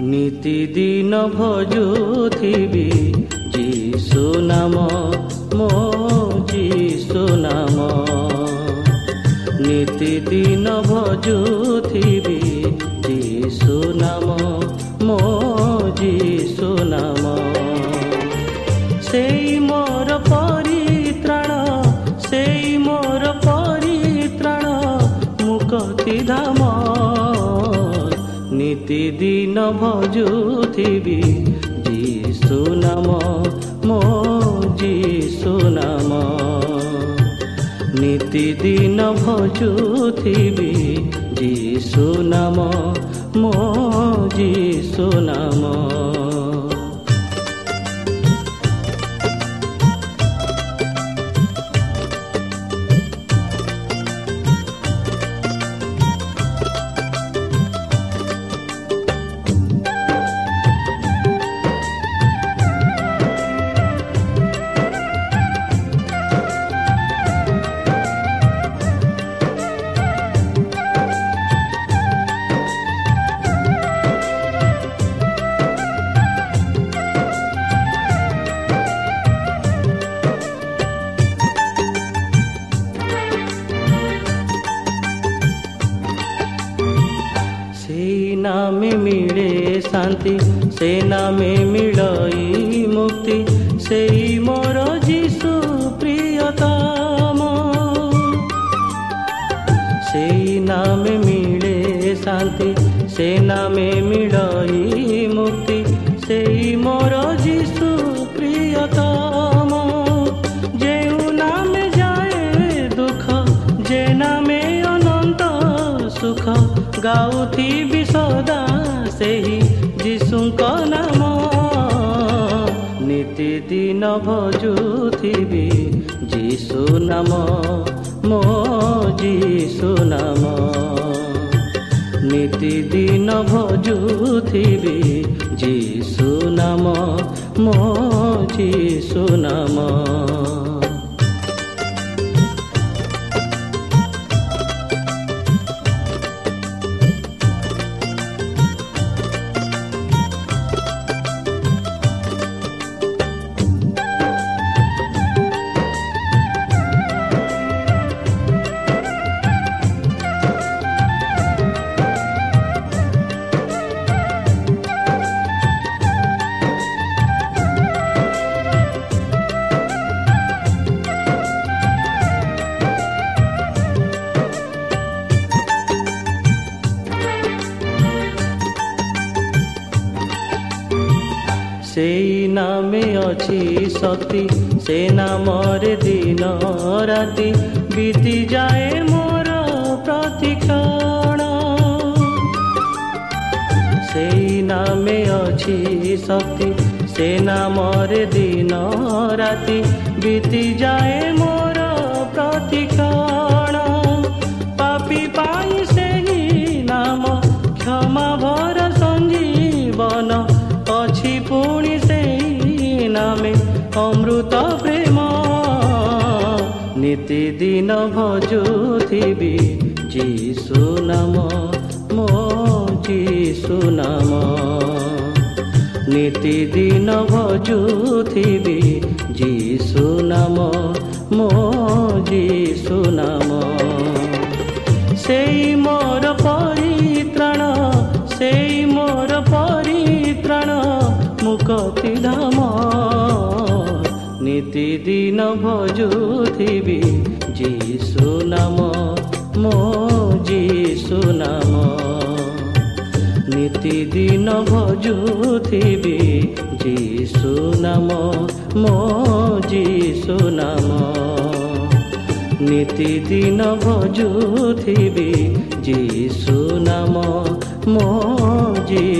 ନିତିଦିନ ଭଜୁଥିବି ଯୀଶୁ ନାମ ମୋ ଯୀଶୁ ନାମ। ନିତିଦିନ ଭଜୁଥିବି ଯୀଶୁ ନାମ ମୋ ନିତିଦିନ ଭଜୁଥିବି ଯୀଶୁ ନାମ ମୋ ଯୀଶୁ ନାମ। ନିତିଦିନ ଭଜୁଥିବି ଯୀଶୁ ନାମ ମୋ ଯୀଶୁ ନାମ। ସେ ନାମେ ମିଳଇ ମୁକ୍ତି ସେଇ ମୋର ଯୀଶୁ ପ୍ରିୟତମ ସେଇ ନାମେ ମିଳେ ଶାନ୍ତି ସେ ନାମେ ମିଳଇ ମୁକ୍ତି ସେଇ ମୋର ଯୀଶୁ ପ୍ରିୟତମ ଯେଉଁ ନାମେ ଯାଏ ଦୁଃଖ ଯେ ନାମେ ଅନନ୍ତ ସୁଖ ନିତିଦିନ ଭଜୁଥିବି। ଯୀଶୁ ନାମ ମୋ ଯୀଶୁ ନାମ। ନିତିଦିନ ଭଜୁଥିବି। ଯୀଶୁ ନାମ ମୋ ଯୀଶୁ ନାମ। ଅଛି ଶକ୍ତି ସେ ନାମରେ ଦିନ ରାତି ବିତି ଯାଏ ମୋର ପ୍ର ପ୍ରତିକ୍ଷଣ। ସେଇ ନାମେ ଅଛି ଶକ୍ତି ସେ ନାମରେ ଦିନ ରାତି ବିତିଯାଏ ମୋର ପ୍ରତିକ୍ଷଣ। ଅମୃତ ପ୍ରେମ। ନିତିଦିନ ଭଜୁଥିବି ଯୀଶୁ ନାମ ମୋ ଯୀଶୁ ନାମ। ନିତିଦିନ ଭଜୁଥିବି ଯୀଶୁ ନାମ ମୋ ଯୀଶୁ ନାମ। ସେଇ ମୋର ପରିତ୍ରାଣ ସେଇ ମୋର ପରିତ୍ରାଣ ମୁକତି ନିତିଦିନ ଭଜୁଥିବି ଯୀଶୁ ନାମ ମୋ ଯୀଶୁ ନାମ ନିତିଦିନ ଭଜୁଥିବି ଯୀଶୁ ନାମ ମୋ ଯୀଶୁ ନାମ ନିତିଦିନ ଭଜୁଥିବି ଯୀଶୁ ନାମ ମୋ ଯୀଶୁ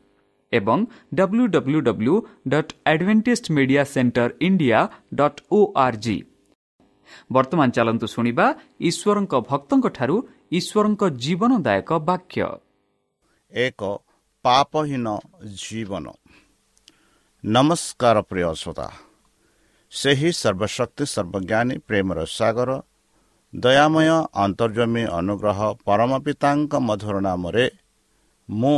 ଏବଂ W W W dot Adventist media centre India dot O R G ବର୍ତ୍ତମାନ ଚାଲନ୍ତୁ ଶୁଣିବା ଈଶ୍ୱରଙ୍କ ଭକ୍ତଙ୍କଠାରୁ ଈଶ୍ୱରଙ୍କ ଜୀବନଦାୟକ ବାକ୍ୟ ଏକ ପାପହୀନ ଜୀବନ ନମସ୍କାର ପ୍ରିୟ ଶ୍ରୋତା ସେହି ସର୍ବଶକ୍ତି ସର୍ବଜ୍ଞାନୀ ପ୍ରେମର ସାଗର ଦୟାମୟ ଅନ୍ତର୍ଜମୀ ଅନୁଗ୍ରହ ପରମ ପିତାଙ୍କ ମଧୁର ନାମରେ ମୁଁ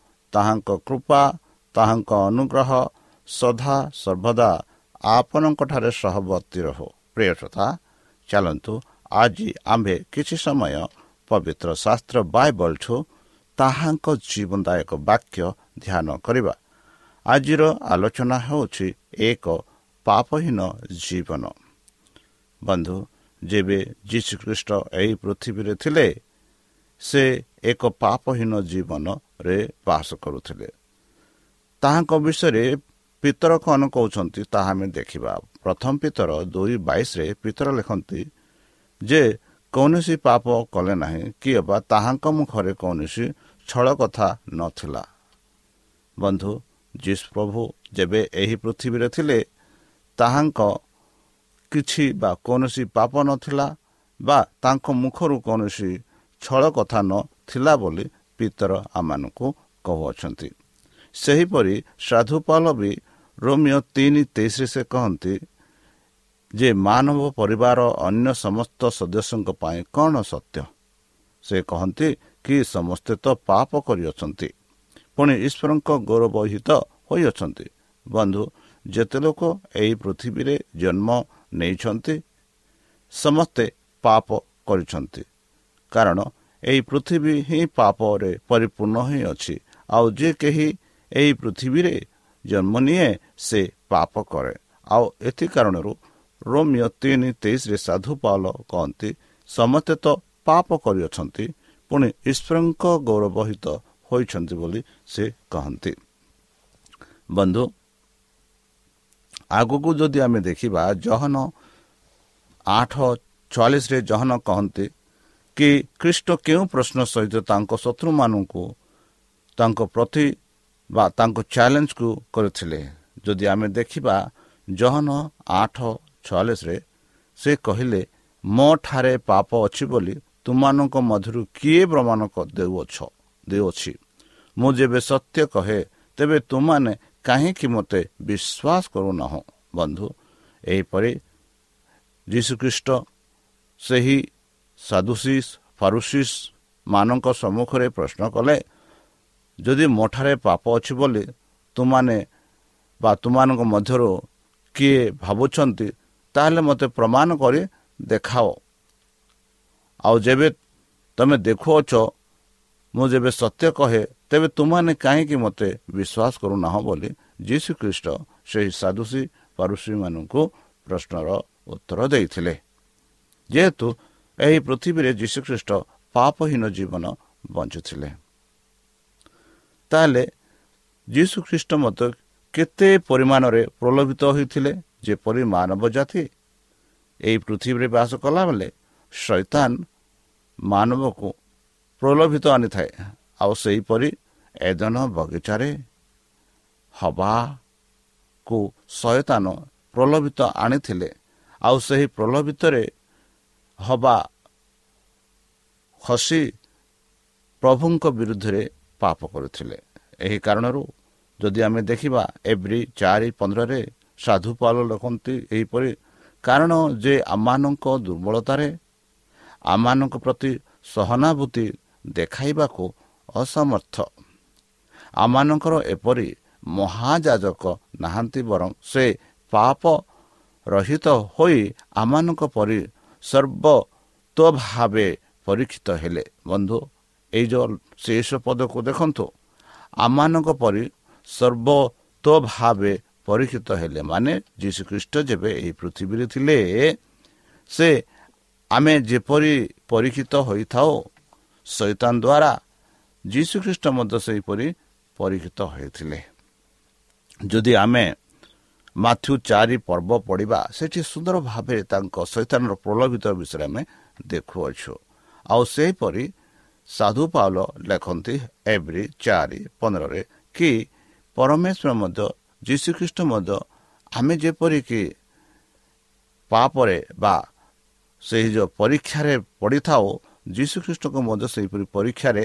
ତାହାଙ୍କ କୃପା ତାହାଙ୍କ ଅନୁଗ୍ରହ ସଦା ସର୍ବଦା ଆପଣଙ୍କଠାରେ ସହବର୍ତ୍ତୀ ରହୁ। ପ୍ରିୟତା ଚାଲନ୍ତୁ ଆଜି ଆମ୍ଭେ କିଛି ସମୟ ପବିତ୍ର ଶାସ୍ତ୍ର ବାଇବଲଠୁ ତାହାଙ୍କ ଜୀବନଦାୟକ ବାକ୍ୟ ଧ୍ୟାନ କରିବା। ଆଜିର ଆଲୋଚନା ହେଉଛି ଏକ ପାପହୀନ ଜୀବନ। ବନ୍ଧୁ ଯେବେ ଯୀଶୁଖ୍ରୀଷ୍ଟ ଏହି ପୃଥିବୀରେ ଥିଲେ ସେ ଏକ ପାପହୀନ ଜୀବନରେ ବାସ କରୁଥିଲେ। ତାହାଙ୍କ ବିଷୟରେ ପିତର କଣ କହୁଛନ୍ତି ତାହା ଆମେ ଦେଖିବା। ପ୍ରଥମ ପିତର ଦୁଇ ବାଇଶରେ ପିତର ଲେଖନ୍ତି ଯେ କୌଣସି ପାପ କଲେ ନାହିଁ କି ବା ତାହାଙ୍କ ମୁଖରେ କୌଣସି ଛଳ କଥା ନଥିଲା। ବନ୍ଧୁ ଯୀଶୁ ପ୍ରଭୁ ଯେବେ ଏହି ପୃଥିବୀରେ ଥିଲେ ତାହାଙ୍କ କିଛି ବା କୌଣସି ପାପ ନଥିଲା ବା ତାଙ୍କ ମୁଖରୁ କୌଣସି ଛଳ କଥା ନଥିଲା ବୋଲି ପିତର ଆମମାନଙ୍କୁ କହୁଅଛନ୍ତି। ସେହିପରି ସାଧୁପାଲ ବି ରୋମିଓ ତିନି ତେଇଶରେ ସେ କହନ୍ତି ଯେ ମାନବ ପରିବାର ଅନ୍ୟ ସମସ୍ତ ସଦସ୍ୟଙ୍କ ପାଇଁ କ'ଣ ସତ୍ୟ? ସେ କହନ୍ତି କି ସମସ୍ତେ ତ ପାପ କରିଅଛନ୍ତି। ପୁଣି ଈଶ୍ୱରଙ୍କ ଗୌରବହିତ ହୋଇଅଛନ୍ତି। ବନ୍ଧୁ ଯେତେ ଲୋକ ଏହି ପୃଥିବୀରେ ଜନ୍ମ ନେଇଛନ୍ତି ସମସ୍ତେ ପାପ କରିଛନ୍ତି କାରଣ ଏହି ପୃଥିବୀ ହିଁ ପାପରେ ପରିପୂର୍ଣ୍ଣ ହିଁ ଅଛି। ଆଉ ଯେ କେହି ଏହି ପୃଥିବୀରେ ଜନ୍ମ ନିଏ ସେ ପାପ କରେ। ଆଉ ଏଥି କାରଣରୁ ରୋମିଓ ତିନି ତେଇଶରେ ସାଧୁ ପାଲ କହନ୍ତି ସମସ୍ତେ ତ ପାପ କରିଅଛନ୍ତି ପୁଣି ଈଶ୍ୱରଙ୍କ ଗୌରବହିତ ହୋଇଛନ୍ତି ବୋଲି ସେ କହନ୍ତି। ବନ୍ଧୁ ଆଗକୁ ଯଦି ଆମେ ଦେଖିବା ଜହନ ଆଠ ଛୟାଳିଶରେ ଜହନ କହନ୍ତି କି ଖ୍ରୀଷ୍ଟ କେଉଁ ପ୍ରଶ୍ନ ସହିତ ତାଙ୍କ ଶତ୍ରୁମାନଙ୍କୁ ତାଙ୍କ ପ୍ରତି ବା ତାଙ୍କ ଚ୍ୟାଲେଞ୍ଜକୁ କରିଥିଲେ? ଯଦି ଆମେ ଦେଖିବା ଜହନ ଆଠ ଛୟାଳିଶରେ ସେ କହିଲେ ମୋ ଠାରେ ପାପ ଅଛି ବୋଲି ତୁମମାନଙ୍କ ମଧ୍ୟରୁ କିଏ ପ୍ରମାଣ ଦେଉଅଛ? ଦେଉଅଛି। ମୁଁ ଯେବେ ସତ୍ୟ କହେ ତେବେ ତୁମମାନେ କାହିଁକି ମୋତେ ବିଶ୍ୱାସ କରୁନାହୁଁ? ବନ୍ଧୁ ଏହିପରି ଯୀଶୁଖ୍ରୀଷ୍ଟ ସେହି ସାଧୁସିସ୍ ଫାରୁସିସ୍ ମାନଙ୍କ ସମ୍ମୁଖରେ ପ୍ରଶ୍ନ କଲେ ଯଦି ମୋଠାରେ ପାପ ଅଛି ବୋଲି ତୁମାନେ ବା ତୁମାନଙ୍କ ମଧ୍ୟରୁ କିଏ ଭାବୁଛନ୍ତି ତାହେଲେ ମୋତେ ପ୍ରମାଣ କରି ଦେଖାଅ। ଆଉ ଯେବେ ତୁମେ ଦେଖୁଅଛ ମୁଁ ଯେବେ ସତ୍ୟ କହେ ତେବେ ତୁମାନେ କାହିଁକି ମୋତେ ବିଶ୍ୱାସ କରୁନାହଁ ବୋଲି ଯୀଶୁ ଖ୍ରୀଷ୍ଟ ସେହି ସାଧୁସୀ ପାରୁଷୀମାନଙ୍କୁ ପ୍ରଶ୍ନର ଉତ୍ତର ଦେଇଥିଲେ। ଯେହେତୁ ଏହି ପୃଥିବୀରେ ଯୀଶୁଖ୍ରୀଷ୍ଟ ପାପହୀନ ଜୀବନ ବଞ୍ଚୁଥିଲେ। ତାହେଲେ ଯୀଶୁ ଖ୍ରୀଷ୍ଟ ମଧ୍ୟ କେତେ ପରିମାଣରେ ପ୍ରଲୋଭିତ ହୋଇଥିଲେ ଯେପରି ମାନବ ଜାତି ଏହି ପୃଥିବୀରେ ବାସ କଲାବେଳେ ଶୈତାନ ମାନବକୁ ପ୍ରଲୋଭିତ ଆଣିଥାଏ ଆଉ ସେହିପରି ଏଦନ ବଗିଚାରେ ହବାକୁ ଶୟତାନ ପ୍ରଲୋଭିତ ଆଣିଥିଲେ ଆଉ ସେହି ପ୍ରଲୋଭିତରେ ହବା ଖସି ପ୍ରଭୁଙ୍କ ବିରୁଦ୍ଧରେ ପାପ କରୁଥିଲେ। ଏହି କାରଣରୁ ଯଦି ଆମେ ଦେଖିବା ଏଭ୍ରି ଚାରି ପନ୍ଦରରେ ସାଧୁପାଲ ଲେଖନ୍ତି ଏହିପରି କାରଣ ଯେ ଆମମାନଙ୍କ ଦୁର୍ବଳତାରେ ଆମମାନଙ୍କ ପ୍ରତି ସହାନୁଭୂତି ଦେଖାଇବାକୁ ଅସମର୍ଥ। ଆମମାନଙ୍କର ଏପରି ମହାଯାଜକ ନାହାନ୍ତି ବରଂ ସେ ପାପ ରହିତ ହୋଇ ଆମମାନଙ୍କ ପରି ସର୍ବତ ଭାବେ ପରୀକ୍ଷିତ ହେଲେ। ବନ୍ଧୁ ଏଇ ଯେଉଁ ଶେଷ ପଦକୁ ଦେଖନ୍ତୁ। ଆମମାନଙ୍କ ପରି ସର୍ବତ ଭାବେ ପରୀକ୍ଷିତ ହେଲେ ମାନେ ଯୀଶୁଖ୍ରୀଷ୍ଟ ଯେବେ ଏହି ପୃଥିବୀରେ ଥିଲେ ସେ ଆମେ ଯେପରି ପରୀକ୍ଷିତ ହୋଇଥାଉ ଶୈତାନ ଦ୍ୱାରା ଯୀଶୁଖ୍ରୀଷ୍ଟ ମଧ୍ୟ ସେହିପରି ପରୀକ୍ଷିତ ହୋଇଥିଲେ। ଯଦି ଆମେ ମାଥ୍ୟୁ ଚାରି ପର୍ବ ପଢ଼ିବା ସେଠି ସୁନ୍ଦର ଭାବରେ ତାଙ୍କ ଶୈତାନର ପ୍ରଲୋଭିତ ବିଷୟରେ ଆମେ ଦେଖୁଅଛୁ। ଆଉ ସେହିପରି ସାଧୁ ପାଉଲ ଲେଖନ୍ତି ଏଭ୍ରି ଚାରି ପନ୍ଦରରେ କି ପରମେଶ୍ୱର ମଧ୍ୟ ଯୀଶୁଖ୍ରୀଷ୍ଟ ମଧ୍ୟ ଆମେ ଯେପରିକି ପାପରେ ବା ସେହି ଯେଉଁ ପରୀକ୍ଷାରେ ପଡ଼ିଥାଉ ଯୀଶୁଖ୍ରୀଷ୍ଟଙ୍କ ମଧ୍ୟ ସେହିପରି ପରୀକ୍ଷାରେ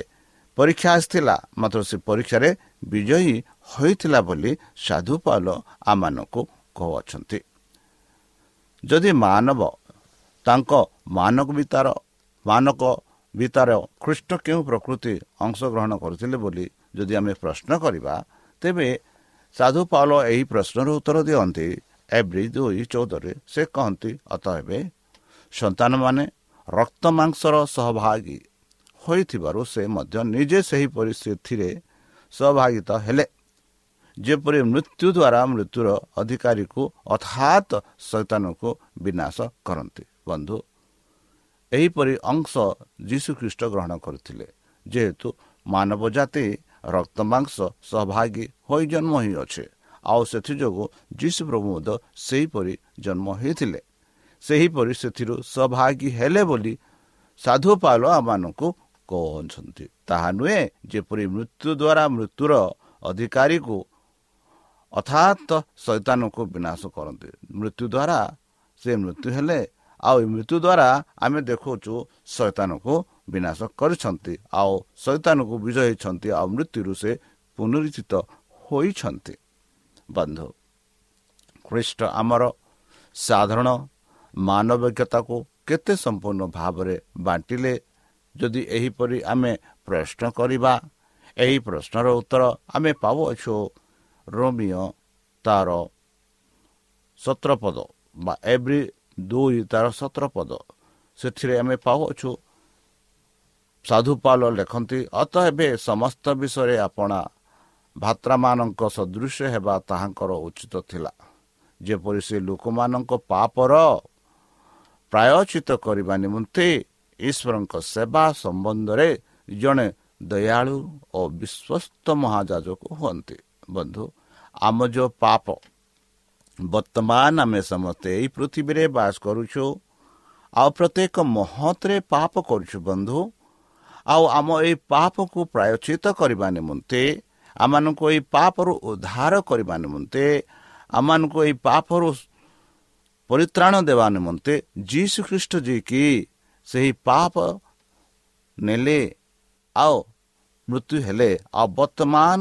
ପରୀକ୍ଷା ଆସିଥିଲା ମାତ୍ର ସେ ପରୀକ୍ଷାରେ ବିଜୟୀ ହୋଇଥିଲା ବୋଲି ସାଧୁ ପାଲ ଆମମାନଙ୍କୁ କହୁଅଛନ୍ତି। ଯଦି ମାନବ ତାଙ୍କ ମାନକ ବିତାର ମାନକ ବିତାର ଖ୍ରୀଷ୍ଟ କେଉଁ ପ୍ରକୃତି ଅଂଶଗ୍ରହଣ କରିଥିଲେ ବୋଲି ଯଦି ଆମେ ପ୍ରଶ୍ନ କରିବା ତେବେ ସାଧୁ ପାଲ ଏହି ପ୍ରଶ୍ନର ଉତ୍ତର ଦିଅନ୍ତି ଏଭ୍ରି ଦୁଇ ଚଉଦରେ ସେ କହନ୍ତି ଅତ ଏବେ ସନ୍ତାନମାନେ ରକ୍ତ ମାଂସର ସହଭାଗୀ ହୋଇଥିବାରୁ ସେ ମଧ୍ୟ ନିଜେ ସେହି ପରିସ୍ଥିତିରେ ସହଭାଗିତା ହେଲେ। ଯେପରି ମୃତ୍ୟୁ ଦ୍ୱାରା ମୃତ୍ୟୁର ଅଧିକାରୀକୁ ଅର୍ଥାତ୍ ଶୈତାନକୁ ବିନାଶ କରନ୍ତି। ବନ୍ଧୁ ଏହିପରି ଅଂଶ ଯୀଶୁଖ୍ରୀଷ୍ଟ ଗ୍ରହଣ କରିଥିଲେ। ଯେହେତୁ ମାନବ ଜାତି ରକ୍ତ ମାଂସ ସହଭାଗୀ ହୋଇ ଜନ୍ମ ହୋଇଅଛେ। ଆଉ ସେଥିଯୋଗୁଁ ଯୀଶୁ ପ୍ରଭୁ ମଧ୍ୟ ସେହିପରି ଜନ୍ମ ହୋଇଥିଲେ। ସେହିପରି ସେଥିରୁ ସହଭାଗୀ ହେଲେ ବୋଲି ସାଧୁ ପାଲ ଆମମାନଙ୍କୁ କହୁଛନ୍ତି ତାହା ନୁହେଁ ଯେପରି ମୃତ୍ୟୁ ଦ୍ୱାରା ମୃତ୍ୟୁର ଅଧିକାରୀକୁ ଅର୍ଥାତ୍ ଶୈତାନକୁ ବିନାଶ କରନ୍ତି। ମୃତ୍ୟୁ ଦ୍ୱାରା ସେ ମୃତ୍ୟୁ ହେଲେ ଆଉ ମୃତ୍ୟୁ ଦ୍ୱାରା ଆମେ ଦେଖୁଛୁ ଶୈତାନକୁ ବିନାଶ କରିଛନ୍ତି ଆଉ ଶୈତାନକୁ ବିଜୟ ହେଇଛନ୍ତି ଆଉ ମୃତ୍ୟୁରୁ ସେ ପୁନରୁଚିତ ହୋଇଛନ୍ତି। ବନ୍ଧୁ ଖ୍ରୀଷ୍ଟ ଆମର ସାଧାରଣ ମାନବିକତାକୁ କେତେ ସମ୍ପୂର୍ଣ୍ଣ ଭାବରେ ବାଣ୍ଟିଲେ ଯଦି ଏହିପରି ଆମେ ପ୍ରଶ୍ନ କରିବା ଏହି ପ୍ରଶ୍ନର ଉତ୍ତର ଆମେ ପାଉଅଛୁ ରୋମିଓ ତାର ସତ୍ରପଦ ବା ଏଭ୍ରି ଦୁଇ ତାର ସତ୍ରପଦ ସେଥିରେ ଆମେ ପାଉଅଛୁ। ସାଧୁପାଲ ଲେଖନ୍ତି ଅତ ଏବେ ସମସ୍ତ ବିଷୟରେ ଆପଣା ଭାତ୍ରାମାନଙ୍କ ସଦୃଶ ହେବା ତାହାଙ୍କର ଉଚିତ ଥିଲା। ଯେପରି ସେ ଲୋକମାନଙ୍କ ପାପର ପ୍ରାୟଚିତ କରିବା ନିମନ୍ତେ ଈଶ୍ୱରଙ୍କ ସେବା ସମ୍ବନ୍ଧରେ ଜଣେ ଦୟାଳୁ ଓ ବିଶ୍ୱସ୍ତ ମହାଜାଜକ ହୁଅନ୍ତି। ବନ୍ଧୁ ଆମ ଯେଉଁ ପାପ ବର୍ତ୍ତମାନ ଆମେ ସମସ୍ତେ ଏଇ ପୃଥିବୀରେ ବାସ କରୁଛୁ। ଆଉ ପ୍ରତ୍ୟେକ ମହତରେ ପାପ କରୁଛୁ ବନ୍ଧୁ। ଆଉ ଆମ ଏଇ ପାପକୁ ପ୍ରାୟଚିତ କରିବା ନିମନ୍ତେ ଆମମାନଙ୍କୁ ଏଇ ପାପରୁ ଉଦ୍ଧାର କରିବା ନିମନ୍ତେ ଆମମାନଙ୍କୁ ଏଇ ପାପରୁ ପରିତ୍ରାଣ ଦେବା ନିମନ୍ତେ ଯୀଶୁ ଖ୍ରୀଷ୍ଟ ଯିଏକି ସେହି ପାପ ନେଲେ ଆଉ ମୃତ୍ୟୁ ହେଲେ ଆଉ ବର୍ତ୍ତମାନ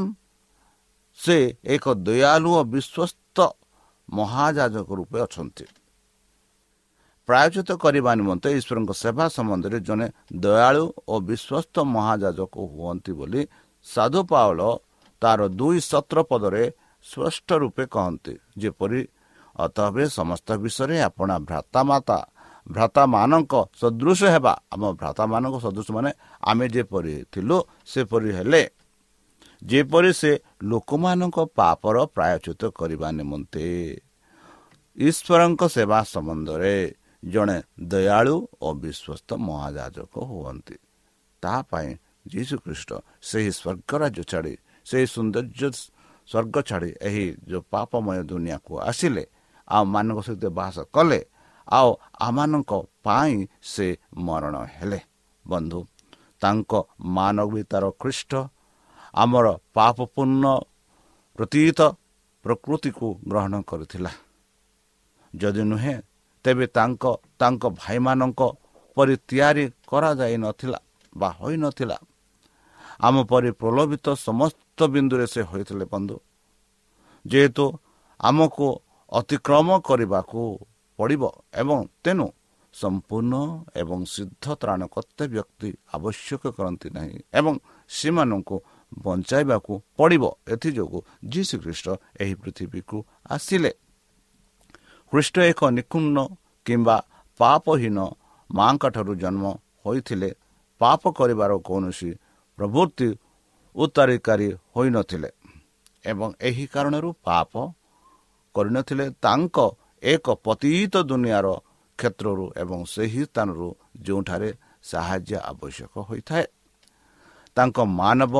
ସେ ଏକ ଦୟାଲୁ ଓ ବିଶ୍ୱସ୍ତ ମହାଯାଜକ ରୂପେ ଅଛନ୍ତି। ପ୍ରାୟୋଜିତ କରିବା ନିମନ୍ତେ ଈଶ୍ୱରଙ୍କ ସେବା ସମ୍ବନ୍ଧରେ ଜଣେ ଦୟାଳୁ ଓ ବିଶ୍ୱସ୍ତ ମହାଯାଜକ ହୁଅନ୍ତି ବୋଲି ସାଧୁ ପାଉଳ ତାର ଦୁଇ ସତ୍ର ପଦରେ ସ୍ପଷ୍ଟ ରୂପେ କହନ୍ତି ଯେପରି ଅତବେ ସମସ୍ତ ବିଷୟରେ ଆପଣ ଭ୍ରାତାମାତା ଭ୍ରାତାମାନଙ୍କ ସଦୃଶ ହେବା ଆମ ଭ୍ରାତାମାନଙ୍କ ସଦୃଶ ମାନେ ଆମେ ଯେପରି ଥିଲୁ ସେପରି ହେଲେ ଯେପରି ସେ ଲୋକମାନଙ୍କ ପାପର ପ୍ରାୟଚ୍ୟୁତ କରିବା ନିମନ୍ତେ ଈଶ୍ୱରଙ୍କ ସେବା ସମ୍ବନ୍ଧରେ ଜଣେ ଦୟାଳୁ ଓ ବିଶ୍ୱସ୍ତ ମହାଯାଜକ ହୁଅନ୍ତି। ତାହା ପାଇଁ ଯୀଶୁଖ୍ରୀଷ୍ଟ ସେହି ସ୍ୱର୍ଗ ରାଜ୍ୟ ଛାଡ଼ି ସେହି ସୌନ୍ଦର୍ଯ୍ୟ ସ୍ୱର୍ଗ ଛାଡ଼ି ଏହି ଯେଉଁ ପାପମୟ ଦୁନିଆକୁ ଆସିଲେ ଆମମାନଙ୍କ ସହିତ ବାସ କଲେ ଆଉ ଆମମାନଙ୍କ ପାଇଁ ସେ ମରଣ ହେଲେ। ବନ୍ଧୁ ତାଙ୍କ ମାନବିତାର ଖ୍ରୀଷ୍ଟ ଆମର ପାପପୂର୍ଣ୍ଣ ପ୍ରତୀତ ପ୍ରକୃତିକୁ ଗ୍ରହଣ କରିଥିଲା। ଯଦି ନୁହେଁ ତେବେ ତାଙ୍କ ତାଙ୍କ ଭାଇମାନଙ୍କ ପରି ତିଆରି କରାଯାଇନଥିଲା ବା ହୋଇନଥିଲା। ଆମ ପରି ପ୍ରଲୋଭିତ ସମସ୍ତ ବିନ୍ଦୁରେ ସେ ହୋଇଥିଲେ ବନ୍ଧୁ। ଯେହେତୁ ଆମକୁ ଅତିକ୍ରମ କରିବାକୁ ପଡ଼ିବ ଏବଂ ତେଣୁ ସମ୍ପୂର୍ଣ୍ଣ ଏବଂ ସିଦ୍ଧ ତ୍ରାଣକର୍ତ୍ତ ବ୍ୟକ୍ତି ଆବଶ୍ୟକ କରନ୍ତି ନାହିଁ ଏବଂ ସେମାନଙ୍କୁ ବଞ୍ଚାଇବାକୁ ପଡ଼ିବ। ଏଥିଯୋଗୁଁ ଯୀଶୁ ଖ୍ରୀଷ୍ଟ ଏହି ପୃଥିବୀକୁ ଆସିଲେ। ଖ୍ରୀଷ୍ଟ ଏକ ନିକୁଣ୍ଣ କିମ୍ବା ପାପହୀନ ମାଙ୍କ ଠାରୁ ଜନ୍ମ ହୋଇଥିଲେ। ପାପ କରିବାର କୌଣସି ପ୍ରବୃତ୍ତି ଉତ୍ତରାଧିକାରୀ ହୋଇନଥିଲେ ଏବଂ ଏହି କାରଣରୁ ପାପ କରିନଥିଲେ। ତାଙ୍କ ଏକ ପତୀତ ଦୁନିଆର କ୍ଷେତ୍ରରୁ ଏବଂ ସେହି ସ୍ଥାନରୁ ଯେଉଁଠାରେ ସାହାଯ୍ୟ ଆବଶ୍ୟକ ହୋଇଥାଏ। ତାଙ୍କ ମାନବ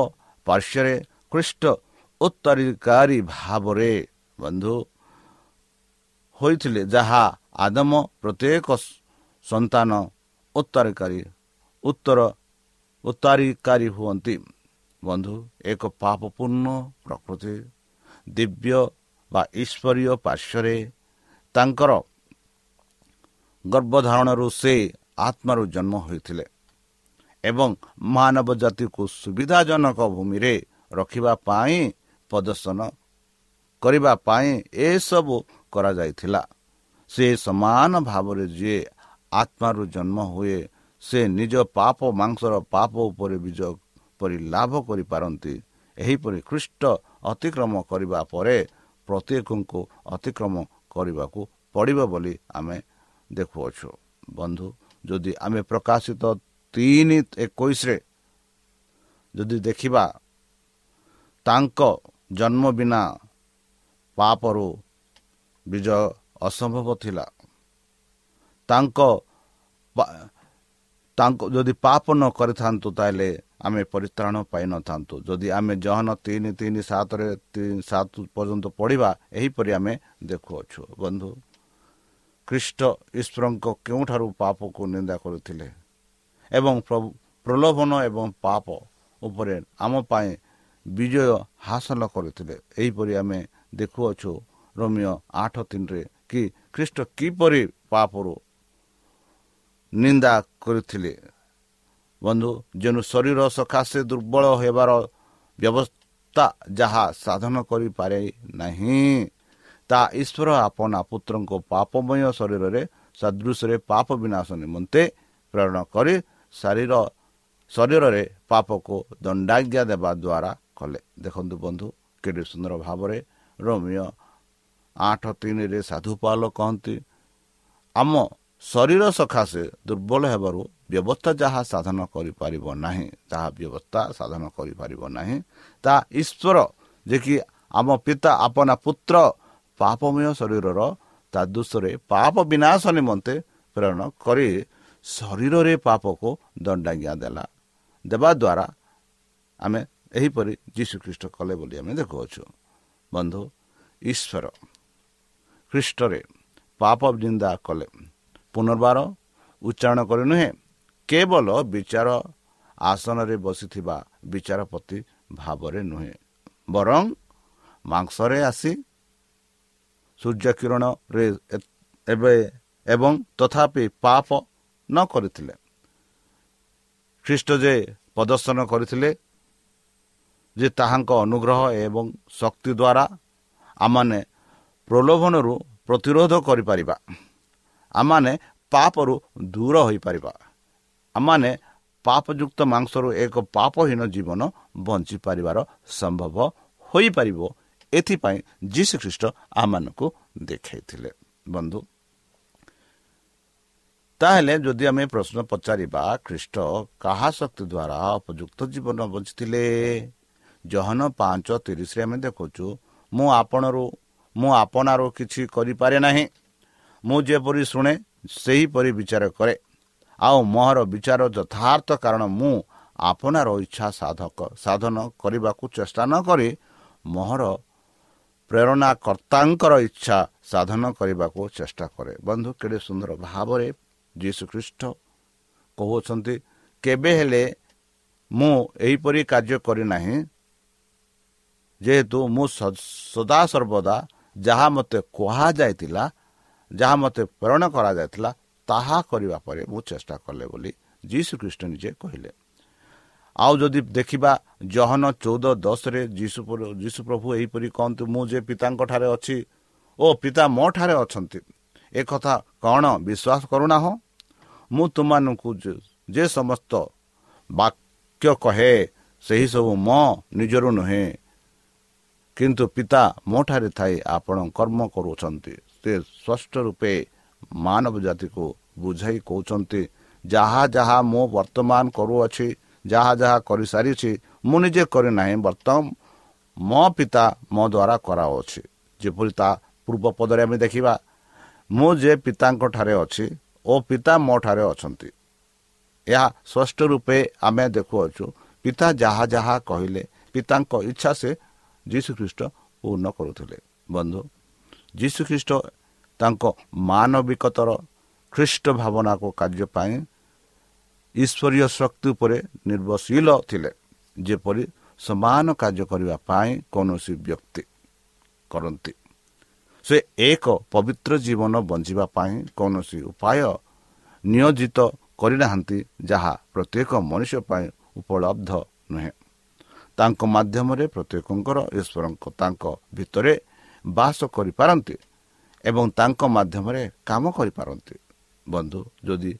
ପାର୍ଶ୍ୱରେ ଖ୍ରୀଷ୍ଟ ଉତ୍ତରାଧିକାରୀ ଭାବରେ ବନ୍ଧୁ ହୋଇଥିଲେ ଯାହା ଆଦମ ପ୍ରତ୍ୟେକ ସନ୍ତାନ ଉତ୍ତରକାରୀ ଉତ୍ତର ଉତ୍ତରାଧିକାରୀ ହୁଅନ୍ତି ବନ୍ଧୁ ଏକ ପାପପୂର୍ଣ୍ଣ ପ୍ରକୃତି ଦିବ୍ୟ ବା ଈଶ୍ୱରୀୟ ପାର୍ଶ୍ୱରେ ତାଙ୍କର ଗର୍ଭଧାରଣରୁ ସେ ଆତ୍ମାରୁ ଜନ୍ମ ହୋଇଥିଲେ ଏବଂ ମାନବ ଜାତିକୁ ସୁବିଧାଜନକ ଭୂମିରେ ରଖିବା ପାଇଁ ପ୍ରଦର୍ଶନ କରିବା ପାଇଁ ଏସବୁ କରାଯାଇଥିଲା। ସେ ସମାନ ଭାବରେ ଯିଏ ଆତ୍ମାରୁ ଜନ୍ମ ହୁଏ ସେ ନିଜ ପାପ ମାଂସର ପାପ ଉପରେ ବିଜୟ ପରି ଲାଭ କରିପାରନ୍ତି। ଏହିପରି ଖ୍ରୀଷ୍ଟ ଅତିକ୍ରମ କରିବା ପରେ ପ୍ରତ୍ୟେକଙ୍କୁ ଅତିକ୍ରମ କରିବାକୁ ପଡ଼ିବ ବୋଲି ଆମେ ଦେଖୁଅଛୁ। ବନ୍ଧୁ ଯଦି ଆମେ ପ୍ରକାଶିତ ତିନି ଏକୋଇଶରେ ଯଦି ଦେଖିବା ତାଙ୍କ ଜନ୍ମ ବିନା ପାପରୁ ବିଜୟ ଅସମ୍ଭବ ଥିଲା। ତାଙ୍କ ତାଙ୍କ ଯଦି ପାପ ନ କରିଥାନ୍ତୁ ତାହେଲେ ଆମେ ପରିତ୍ରାଣ ପାଇନଥାନ୍ତୁ ଯଦି ଆମେ ଜହନ ତିନି ତିନି ସାତରେ ସାତ ପର୍ଯ୍ୟନ୍ତ ପଢ଼ିବା ଏହିପରି ଆମେ ଦେଖୁଅଛୁ। ବନ୍ଧୁ ଖ୍ରୀଷ୍ଟ ଈଶ୍ୱରଙ୍କ କେଉଁଠାରୁ ପାପକୁ ନିନ୍ଦା କରିଥିଲେ? ଏବଂ ପ୍ରଲୋଭନ ଏବଂ ପାପ ଉପରେ ଆମ ପାଇଁ ବିଜୟ ହାସଲ କରିଥିଲେ। ଏହିପରି ଆମେ ଦେଖୁଅଛୁ ରୋମିଓ ଆଠ ତିନିରେ କି ଖ୍ରୀଷ୍ଟ କିପରି ପାପରୁ ନିନ୍ଦା କରିଥିଲେ। ବନ୍ଧୁ ଯେଣୁ ଶରୀର ସକାଶେ ଦୁର୍ବଳ ହେବାର ବ୍ୟବସ୍ଥା ଯାହା ସାଧନ କରିପାରେ ନାହିଁ ତା ଈଶ୍ୱର ଆପଣା ପୁତ୍ରଙ୍କ ପାପମୟ ଶରୀରରେ ସଦୃଶରେ ପାପ ବିନାଶ ନିମନ୍ତେ ପ୍ରେରଣ କରି ଶରୀର ଶରୀରରେ ପାପକୁ ଦଣ୍ଡାଜ୍ଞା ଦେବା ଦ୍ୱାରା କଲେ। ଦେଖନ୍ତୁ ବନ୍ଧୁ କେତେ ସୁନ୍ଦର ଭାବରେ ରୋମିଓ ଆଠ ତିନିରେ ସାଧୁପାଲ କହନ୍ତି ଆମ ଶରୀର ସକାଶେ ଦୁର୍ବଳ ହେବାରୁ ବ୍ୟବସ୍ଥା ଯାହା ସାଧନ କରିପାରିବ ନାହିଁ ତାହା ବ୍ୟବସ୍ଥା ସାଧନ କରିପାରିବ ନାହିଁ ତାହା ଈଶ୍ୱର ଯେ କି ଆମ ପିତା ଆପନା ପୁତ୍ର ପାପମୟ ଶରୀରର ତା ଦୋଷରେ ପାପ ବିନାଶ ନିମନ୍ତେ ପ୍ରେରଣ କରି ଶରୀରରେ ପାପକୁ ଦଣ୍ଡାଜ୍ଞା ଦେଲା। ଦେବା ଦ୍ୱାରା ଆମେ ଏହିପରି ଯୀଶୁଖ୍ରୀଷ୍ଟ କଲେ ବୋଲି ଆମେ ଦେଖୁଅଛୁ। ବନ୍ଧୁ ଈଶ୍ୱର ଖ୍ରୀଷ୍ଟରେ ପାପ ନିନ୍ଦା କଲେ। ପୁନର୍ବାର ଉଚ୍ଚାରଣ କରି ନୁହେଁ କେବଳ ବିଚାର ଆସନରେ ବସିଥିବା ବିଚାରପତି ଭାବରେ ନୁହେଁ ବରଂ ମାଂସରେ ଆସି ସୂର୍ଯ୍ୟ କିରଣରେ ଏବେ ଏବଂ ତଥାପି ପାପ ନ କରିଥିଲେ। ଖ୍ରୀଷ୍ଟ ଯେ ପ୍ରଦର୍ଶନ କରିଥିଲେ ଯେ ତାହାଙ୍କ ଅନୁଗ୍ରହ ଏବଂ ଶକ୍ତି ଦ୍ୱାରା ଆମମାନେ ପ୍ରଲୋଭନରୁ ପ୍ରତିରୋଧ କରିପାରିବା ଆମମାନେ ପାପରୁ ଦୂର ହୋଇପାରିବା ଆମମାନେ ପାପଯୁକ୍ତ ମାଂସରୁ ଏକ ପାପହୀନ ଜୀବନ ବଞ୍ଚିପାରିବାର ସମ୍ଭବ ହୋଇପାରିବ। ଏଥିପାଇଁ ଯୀଶୁ ଖ୍ରୀଷ୍ଟ ଆମମାନଙ୍କୁ ଦେଖାଇଥିଲେ। ବନ୍ଧୁ ତାହେଲେ ଯଦି ଆମେ ପ୍ରଶ୍ନ ପଚାରିବା ଖ୍ରୀଷ୍ଟ କାହା ଶକ୍ତି ଦ୍ୱାରା ଉପଯୁକ୍ତ ଜୀବନ ବଞ୍ଚିଥିଲେ? ଜହନ ପାଞ୍ଚ ତିରିଶରେ ଆମେ ଦେଖୁଛୁ ମୁଁ ଆପଣରୁ ମୁଁ ଆପଣାରୁ କିଛି କରିପାରେ ନାହିଁ। ମୁଁ ଯେପରି ଶୁଣେ ସେହିପରି ବିଚାର କରେ। ଆଉ ମୋହର ବିଚାର ଯଥାର୍ଥ କାରଣ ମୁଁ ଆପଣାର ଇଚ୍ଛା ସାଧକ ସାଧନ କରିବାକୁ ଚେଷ୍ଟା ନ କରି ମୋହର ପ୍ରେରଣାକର୍ତ୍ତାଙ୍କର ଇଚ୍ଛା ସାଧନ କରିବାକୁ ଚେଷ୍ଟା କରେ। ବନ୍ଧୁ କେଡ଼େ ସୁନ୍ଦର ଭାବରେ ଯୀଶୁଖ୍ରୀଷ୍ଟ କହୁଅଛନ୍ତି କେବେ ହେଲେ ମୁଁ ଏହିପରି କାର୍ଯ୍ୟ କରିନାହିଁ ଯେହେତୁ ମୁଁ ସଦାସର୍ବଦା ଯାହା ମୋତେ କୁହାଯାଇଥିଲା ଯାହା ମୋତେ ପ୍ରେରଣ କରାଯାଇଥିଲା ତାହା କରିବା ପରେ ମୁଁ ଚେଷ୍ଟା କଲେ ବୋଲି ଯୀଶୁଖ୍ରୀଷ୍ଟ ନିଜେ କହିଲେ। ଆଉ ଯଦି ଦେଖିବା ଜହନ ଚଉଦ ଦଶରେ ଯୀଶୁ ଯୀଶୁ ପ୍ରଭୁ ଏହିପରି କହନ୍ତୁ ମୁଁ ଯେ ପିତାଙ୍କଠାରେ ଅଛି ଓ ପିତା ମୋ ଠାରେ ଅଛନ୍ତି ଏକଥା କ'ଣ ବିଶ୍ୱାସ କରୁନାହଁ? ମୁଁ ତୁମମାନଙ୍କୁ ଯେ ସମସ୍ତ ବାକ୍ୟ କହେ ସେହିସବୁ ମୋ ନିଜରୁ ନୁହେଁ। କିନ୍ତୁ ପିତା ମୋ ଠାରେ ଥାଇ ଆପଣ କର୍ମ କରୁଛନ୍ତି ସେ ସ୍ପଷ୍ଟ ରୂପେ ମାନବ ଜାତିକୁ ବୁଝାଇ କହୁଛନ୍ତି ଯାହା ଯାହା ମୁଁ ବର୍ତ୍ତମାନ କରୁଅଛି ଯାହା ଯାହା କରିସାରିଛି ମୁଁ ନିଜେ କରିନାହିଁ ବର୍ତ୍ତମାନ ମୋ ପିତା ମୋ ଦ୍ୱାରା କରାଅଛି। ଯେପରି ତା ପୂର୍ବ ପଦରେ ଆମେ ଦେଖିବା ମୁଁ ଯେ ପିତାଙ୍କ ଠାରେ ଅଛି ଓ ପିତା ମୋ ଠାରେ ଅଛନ୍ତି। ଏହା ସ୍ପଷ୍ଟ ରୂପେ ଆମେ ଦେଖୁଅଛୁ ପିତା ଯାହା ଯାହା କହିଲେ ପିତାଙ୍କ ଇଚ୍ଛା ସେ ଯୀଶୁଖ୍ରୀଷ୍ଟ ପୂର୍ଣ୍ଣ କରୁଥିଲେ। ବନ୍ଧୁ ଯୀଶୁଖ୍ରୀଷ୍ଟ ତାଙ୍କ ମାନବିକତାର ଖ୍ରୀଷ୍ଟ ଭାବନାକୁ କାର୍ଯ୍ୟ ପାଇଁ ଈଶ୍ୱରୀୟ ଶକ୍ତି ଉପରେ ନିର୍ଭରଶୀଳ ଥିଲେ ଯେପରି ସମାନ କାର୍ଯ୍ୟ କରିବା ପାଇଁ କୌଣସି ବ୍ୟକ୍ତି କରନ୍ତି। ସେ ଏକ ପବିତ୍ର ଜୀବନ ବଞ୍ଚିବା ପାଇଁ କୌଣସି ଉପାୟ ନିୟୋଜିତ କରିନାହାନ୍ତି ଯାହା ପ୍ରତ୍ୟେକ ମଣିଷ ପାଇଁ ଉପଲବ୍ଧ ନୁହେଁ। ତାଙ୍କ ମାଧ୍ୟମରେ ପ୍ରତ୍ୟେକଙ୍କର ଈଶ୍ୱରଙ୍କ ତାଙ୍କ ଭିତରେ ବାସ କରିପାରନ୍ତି ଏବଂ ତାଙ୍କ ମାଧ୍ୟମରେ କାମ କରିପାରନ୍ତି। ବନ୍ଧୁ ଯଦି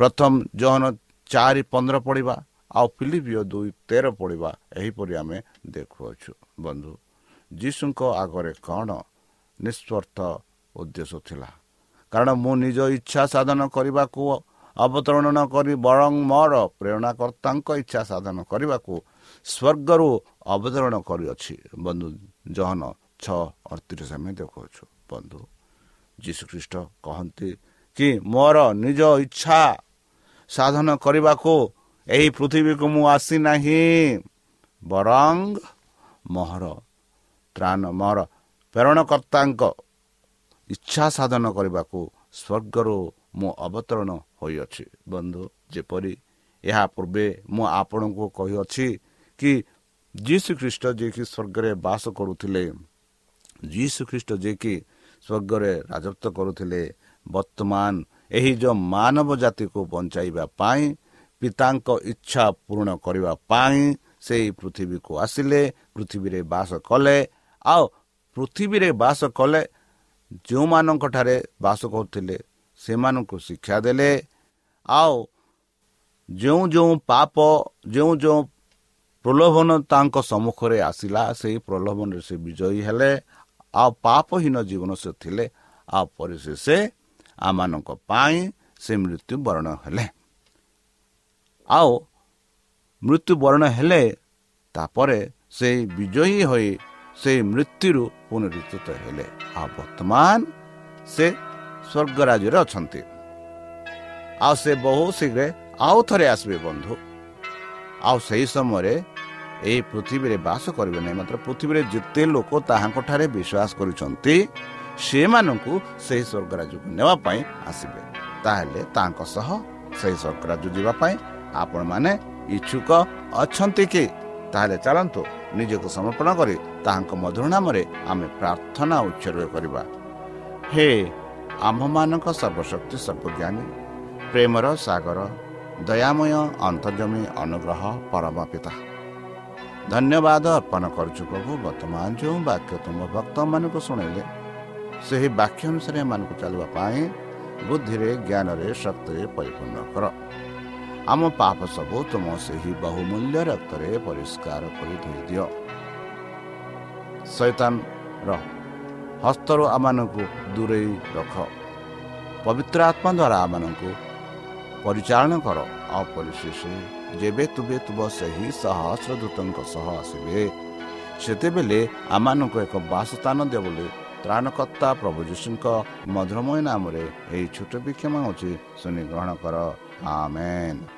ପ୍ରଥମ ଜହନ ଚାରି ପନ୍ଦର ପଡ଼ିବା ଆଉ ଫିଲିପିଓ ଦୁଇ ତେର ପଡ଼ିବା ଏହିପରି ଆମେ ଦେଖୁଅଛୁ। ବନ୍ଧୁ ଯୀଶୁଙ୍କ ଆଗରେ କ'ଣ ନିଃସ୍ୱାର୍ଥ ଉଦ୍ଦେଶ୍ୟ ଥିଲା? କାରଣ ମୁଁ ନିଜ ଇଚ୍ଛା ସାଧନ କରିବାକୁ ଅବତରଣ କରି ବରଂ ମୋର ପ୍ରେରଣାକର୍ତ୍ତାଙ୍କ ଇଚ୍ଛା ସାଧନ କରିବାକୁ ସ୍ୱର୍ଗରୁ ଅବତରଣ କରିଅଛି। ବନ୍ଧୁ ଜହନ ଛଅ ଅଠତିରିଶ ଆମେ ଦେଖାଉଛୁ ବନ୍ଧୁ ଯୀଶୁଖ୍ରୀଷ୍ଟ କହନ୍ତି କି ମୋର ନିଜ ଇଚ୍ଛା ସାଧନ କରିବାକୁ ଏହି ପୃଥିବୀକୁ ମୁଁ ଆସିନାହିଁ ବରଂ ମୋହର ତ୍ରାଣ ମୋର ପ୍ରେରଣକର୍ତ୍ତାଙ୍କ ଇଚ୍ଛା ସାଧନ କରିବାକୁ ସ୍ୱର୍ଗରୁ ମୁଁ ଅବତରଣ ହୋଇଅଛି। ବନ୍ଧୁ ଯେପରି ଏହା ପୂର୍ବେ ମୁଁ ଆପଣଙ୍କୁ କହିଅଛି କି ଯୀଶୁ ଖ୍ରୀଷ୍ଟ ଯିଏକି ସ୍ୱର୍ଗରେ ବାସ କରୁଥିଲେ ଯୀଶୁ ଖ୍ରୀଷ୍ଟ ଯିଏକି ସ୍ୱର୍ଗରେ ରାଜତ୍ୱ କରୁଥିଲେ ବର୍ତ୍ତମାନ ଏହି ଯେଉଁ ମାନବ ଜାତିକୁ ବଞ୍ଚାଇବା ପାଇଁ ପିତାଙ୍କ ଇଚ୍ଛା ପୂରଣ କରିବା ପାଇଁ ସେହି ପୃଥିବୀକୁ ଆସିଲେ ପୃଥିବୀରେ ବାସ କଲେ ଆଉ ପୃଥିବୀରେ ବାସ କଲେ ଯେଉଁମାନଙ୍କଠାରେ ବାସ କରୁଥିଲେ ସେମାନଙ୍କୁ ଶିକ୍ଷା ଦେଲେ। ଆଉ ଯେଉଁ ଯେଉଁ ପାପ ଯେଉଁ ଯେଉଁ ପ୍ରଲୋଭନ ତାଙ୍କ ସମ୍ମୁଖରେ ଆସିଲା ସେହି ପ୍ରଲୋଭନରେ ସେ ବିଜୟୀ ହେଲେ। ଆଉ ପାପହୀନ ଜୀବନ ସେ ଥିଲେ ଆଉ ପରିଶେଷ ଆମମାନଙ୍କ ପାଇଁ ସେ ମୃତ୍ୟୁବରଣ ହେଲେ। ଆଉ ମୃତ୍ୟୁବରଣ ହେଲେ ତାପରେ ସେଇ ବିଜୟୀ ହୋଇ ସେଇ ମୃତ୍ୟୁରୁ ପୁନରୁଚିତ ହେଲେ ଆଉ ବର୍ତ୍ତମାନ ସେ ସ୍ୱର୍ଗ ରାଜ୍ୟରେ ଅଛନ୍ତି ଆଉ ସେ ବହୁ ଶୀଘ୍ର ଆଉ ଥରେ ଆସିବେ ବନ୍ଧୁ ଆଉ ସେହି ସମୟରେ ଏହି ପୃଥିବୀରେ ବାସ କରିବେ ନାହିଁ ମାତ୍ର ପୃଥିବୀରେ ଯେତେ ଲୋକ ତାହାଙ୍କଠାରେ ବିଶ୍ୱାସ କରୁଛନ୍ତି ସେମାନଙ୍କୁ ସେହି ସ୍ୱର୍ଗରାଜ୍ୟକୁ ନେବା ପାଇଁ ଆସିବେ ତାହେଲେ ତାଙ୍କ ସହ ସେହି ସ୍ୱର୍ଗରାଜ୍ୟ ଯିବା ପାଇଁ ଆପଣମାନେ ଇଚ୍ଛୁକ ଅଛନ୍ତି କି? ତାହେଲେ ଚାଲନ୍ତୁ ନିଜକୁ ସମର୍ପଣ କରି ତାହାଙ୍କ ମଧୁର ନାମରେ ଆମେ ପ୍ରାର୍ଥନା ଉତ୍ସର୍ଗ କରିବା। ହେ ଆମ୍ଭମାନଙ୍କ ସର୍ବଶକ୍ତି ସର୍ବଜ୍ଞାନୀ ପ୍ରେମର ସାଗର ଦୟାମୟ ଅନ୍ତର୍ଜମୀ ଅନୁଗ୍ରହ ପରମ ପିତା ଧନ୍ୟବାଦ ଅର୍ପଣ କରୁଛୁ ପ୍ରଭୁ ବର୍ତ୍ତମାନ ଯେଉଁ ବାକ୍ୟ ତୁମ ଭକ୍ତମାନଙ୍କୁ ଶୁଣାଇଲେ ସେହି ବାକ୍ୟ ଅନୁସାରେ ଏମାନଙ୍କୁ ଚାଲିବା ପାଇଁ ବୁଦ୍ଧିରେ ଜ୍ଞାନରେ ଶକ୍ତିରେ ପରିପୂର୍ଣ୍ଣ କର। ଆମ ପାପ ସବୁ ତୁମ ସେହି ବହୁମୂଲ୍ୟ ରକ୍ତରେ ପରିଷ୍କାର କରି ଧୋଇଦିଅ ଶୈତାନର ହସ୍ତରୁ ଆମମାନଙ୍କୁ ଦୂରେଇ ରଖ। ପବିତ୍ର ଆତ୍ମା ଦ୍ୱାରା ଆମମାନଙ୍କୁ ପରିଚାଳନା କର। ଆଉ ପରିଶେଷ ଯେବେ ତୁବେ ତୁବ ସେହି ସହସ୍ର ଦୂତଙ୍କ ସହ ଆସିବେ ସେତେବେଳେ ଆମମାନଙ୍କୁ ଏକ ବାସସ୍ଥାନ ଦିଅ ବୋଲି ତ୍ରାଣକର୍ତ୍ତା ପ୍ରଭୁ ଯୀଶୁଙ୍କ ମଧୁରମୟ ନାମରେ ଏହି ଛୋଟ ବିକ୍ଷମ ହେଉଛି ଶୁଣି ଗ୍ରହଣ କର। ଆମେନ୍।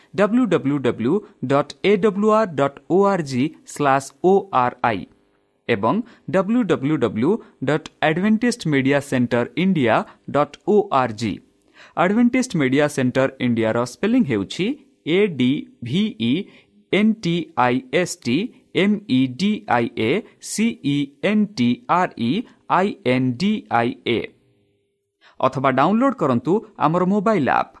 W W W dot A W R dot O R G slash O R I ଏବଂ W W W dot Adventist media centre India dot O R G Adventist media centre ଇଣ୍ଡିଆର ସ୍ପେଲିଂ ହେଉଛି A D V E N T I S T M E D I A C E N T R E I N D I A ଅଥବା download କରନ୍ତୁ ଆମର mobile app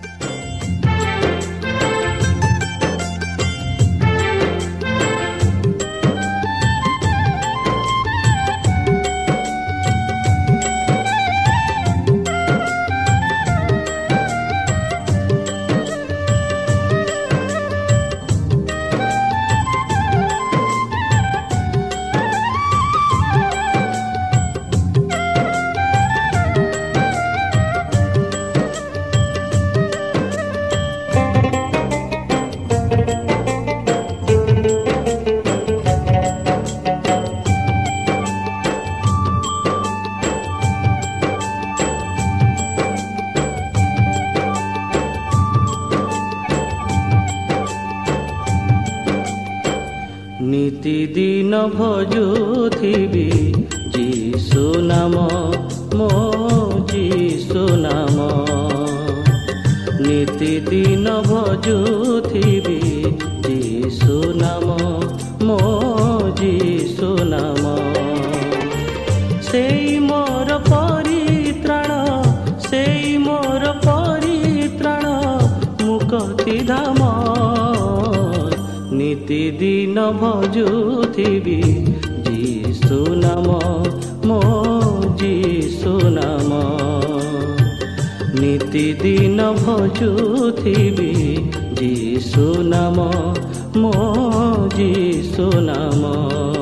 ନିତିଦିନ ଭଜୁଥିବି ଯୀଶୁ ନାମ ମୋ ଯୀଶୁ ନାମ। ସେଇ ମୋର ପରିତ୍ରାଣ ସେଇ ମୋର ପରିତ୍ରାଣ ମୁକତି ଧାମ। ନିତିଦିନ ଭଜୁଥିବି ଯୀଶୁ ନାମ ମୋ ଯୀଶୁ ନାମ। ନିତିଦିନ ଭଜୁଥିବି। ଯୀଶୁ ନାମ ମୋ ଯୀଶୁ ନାମ।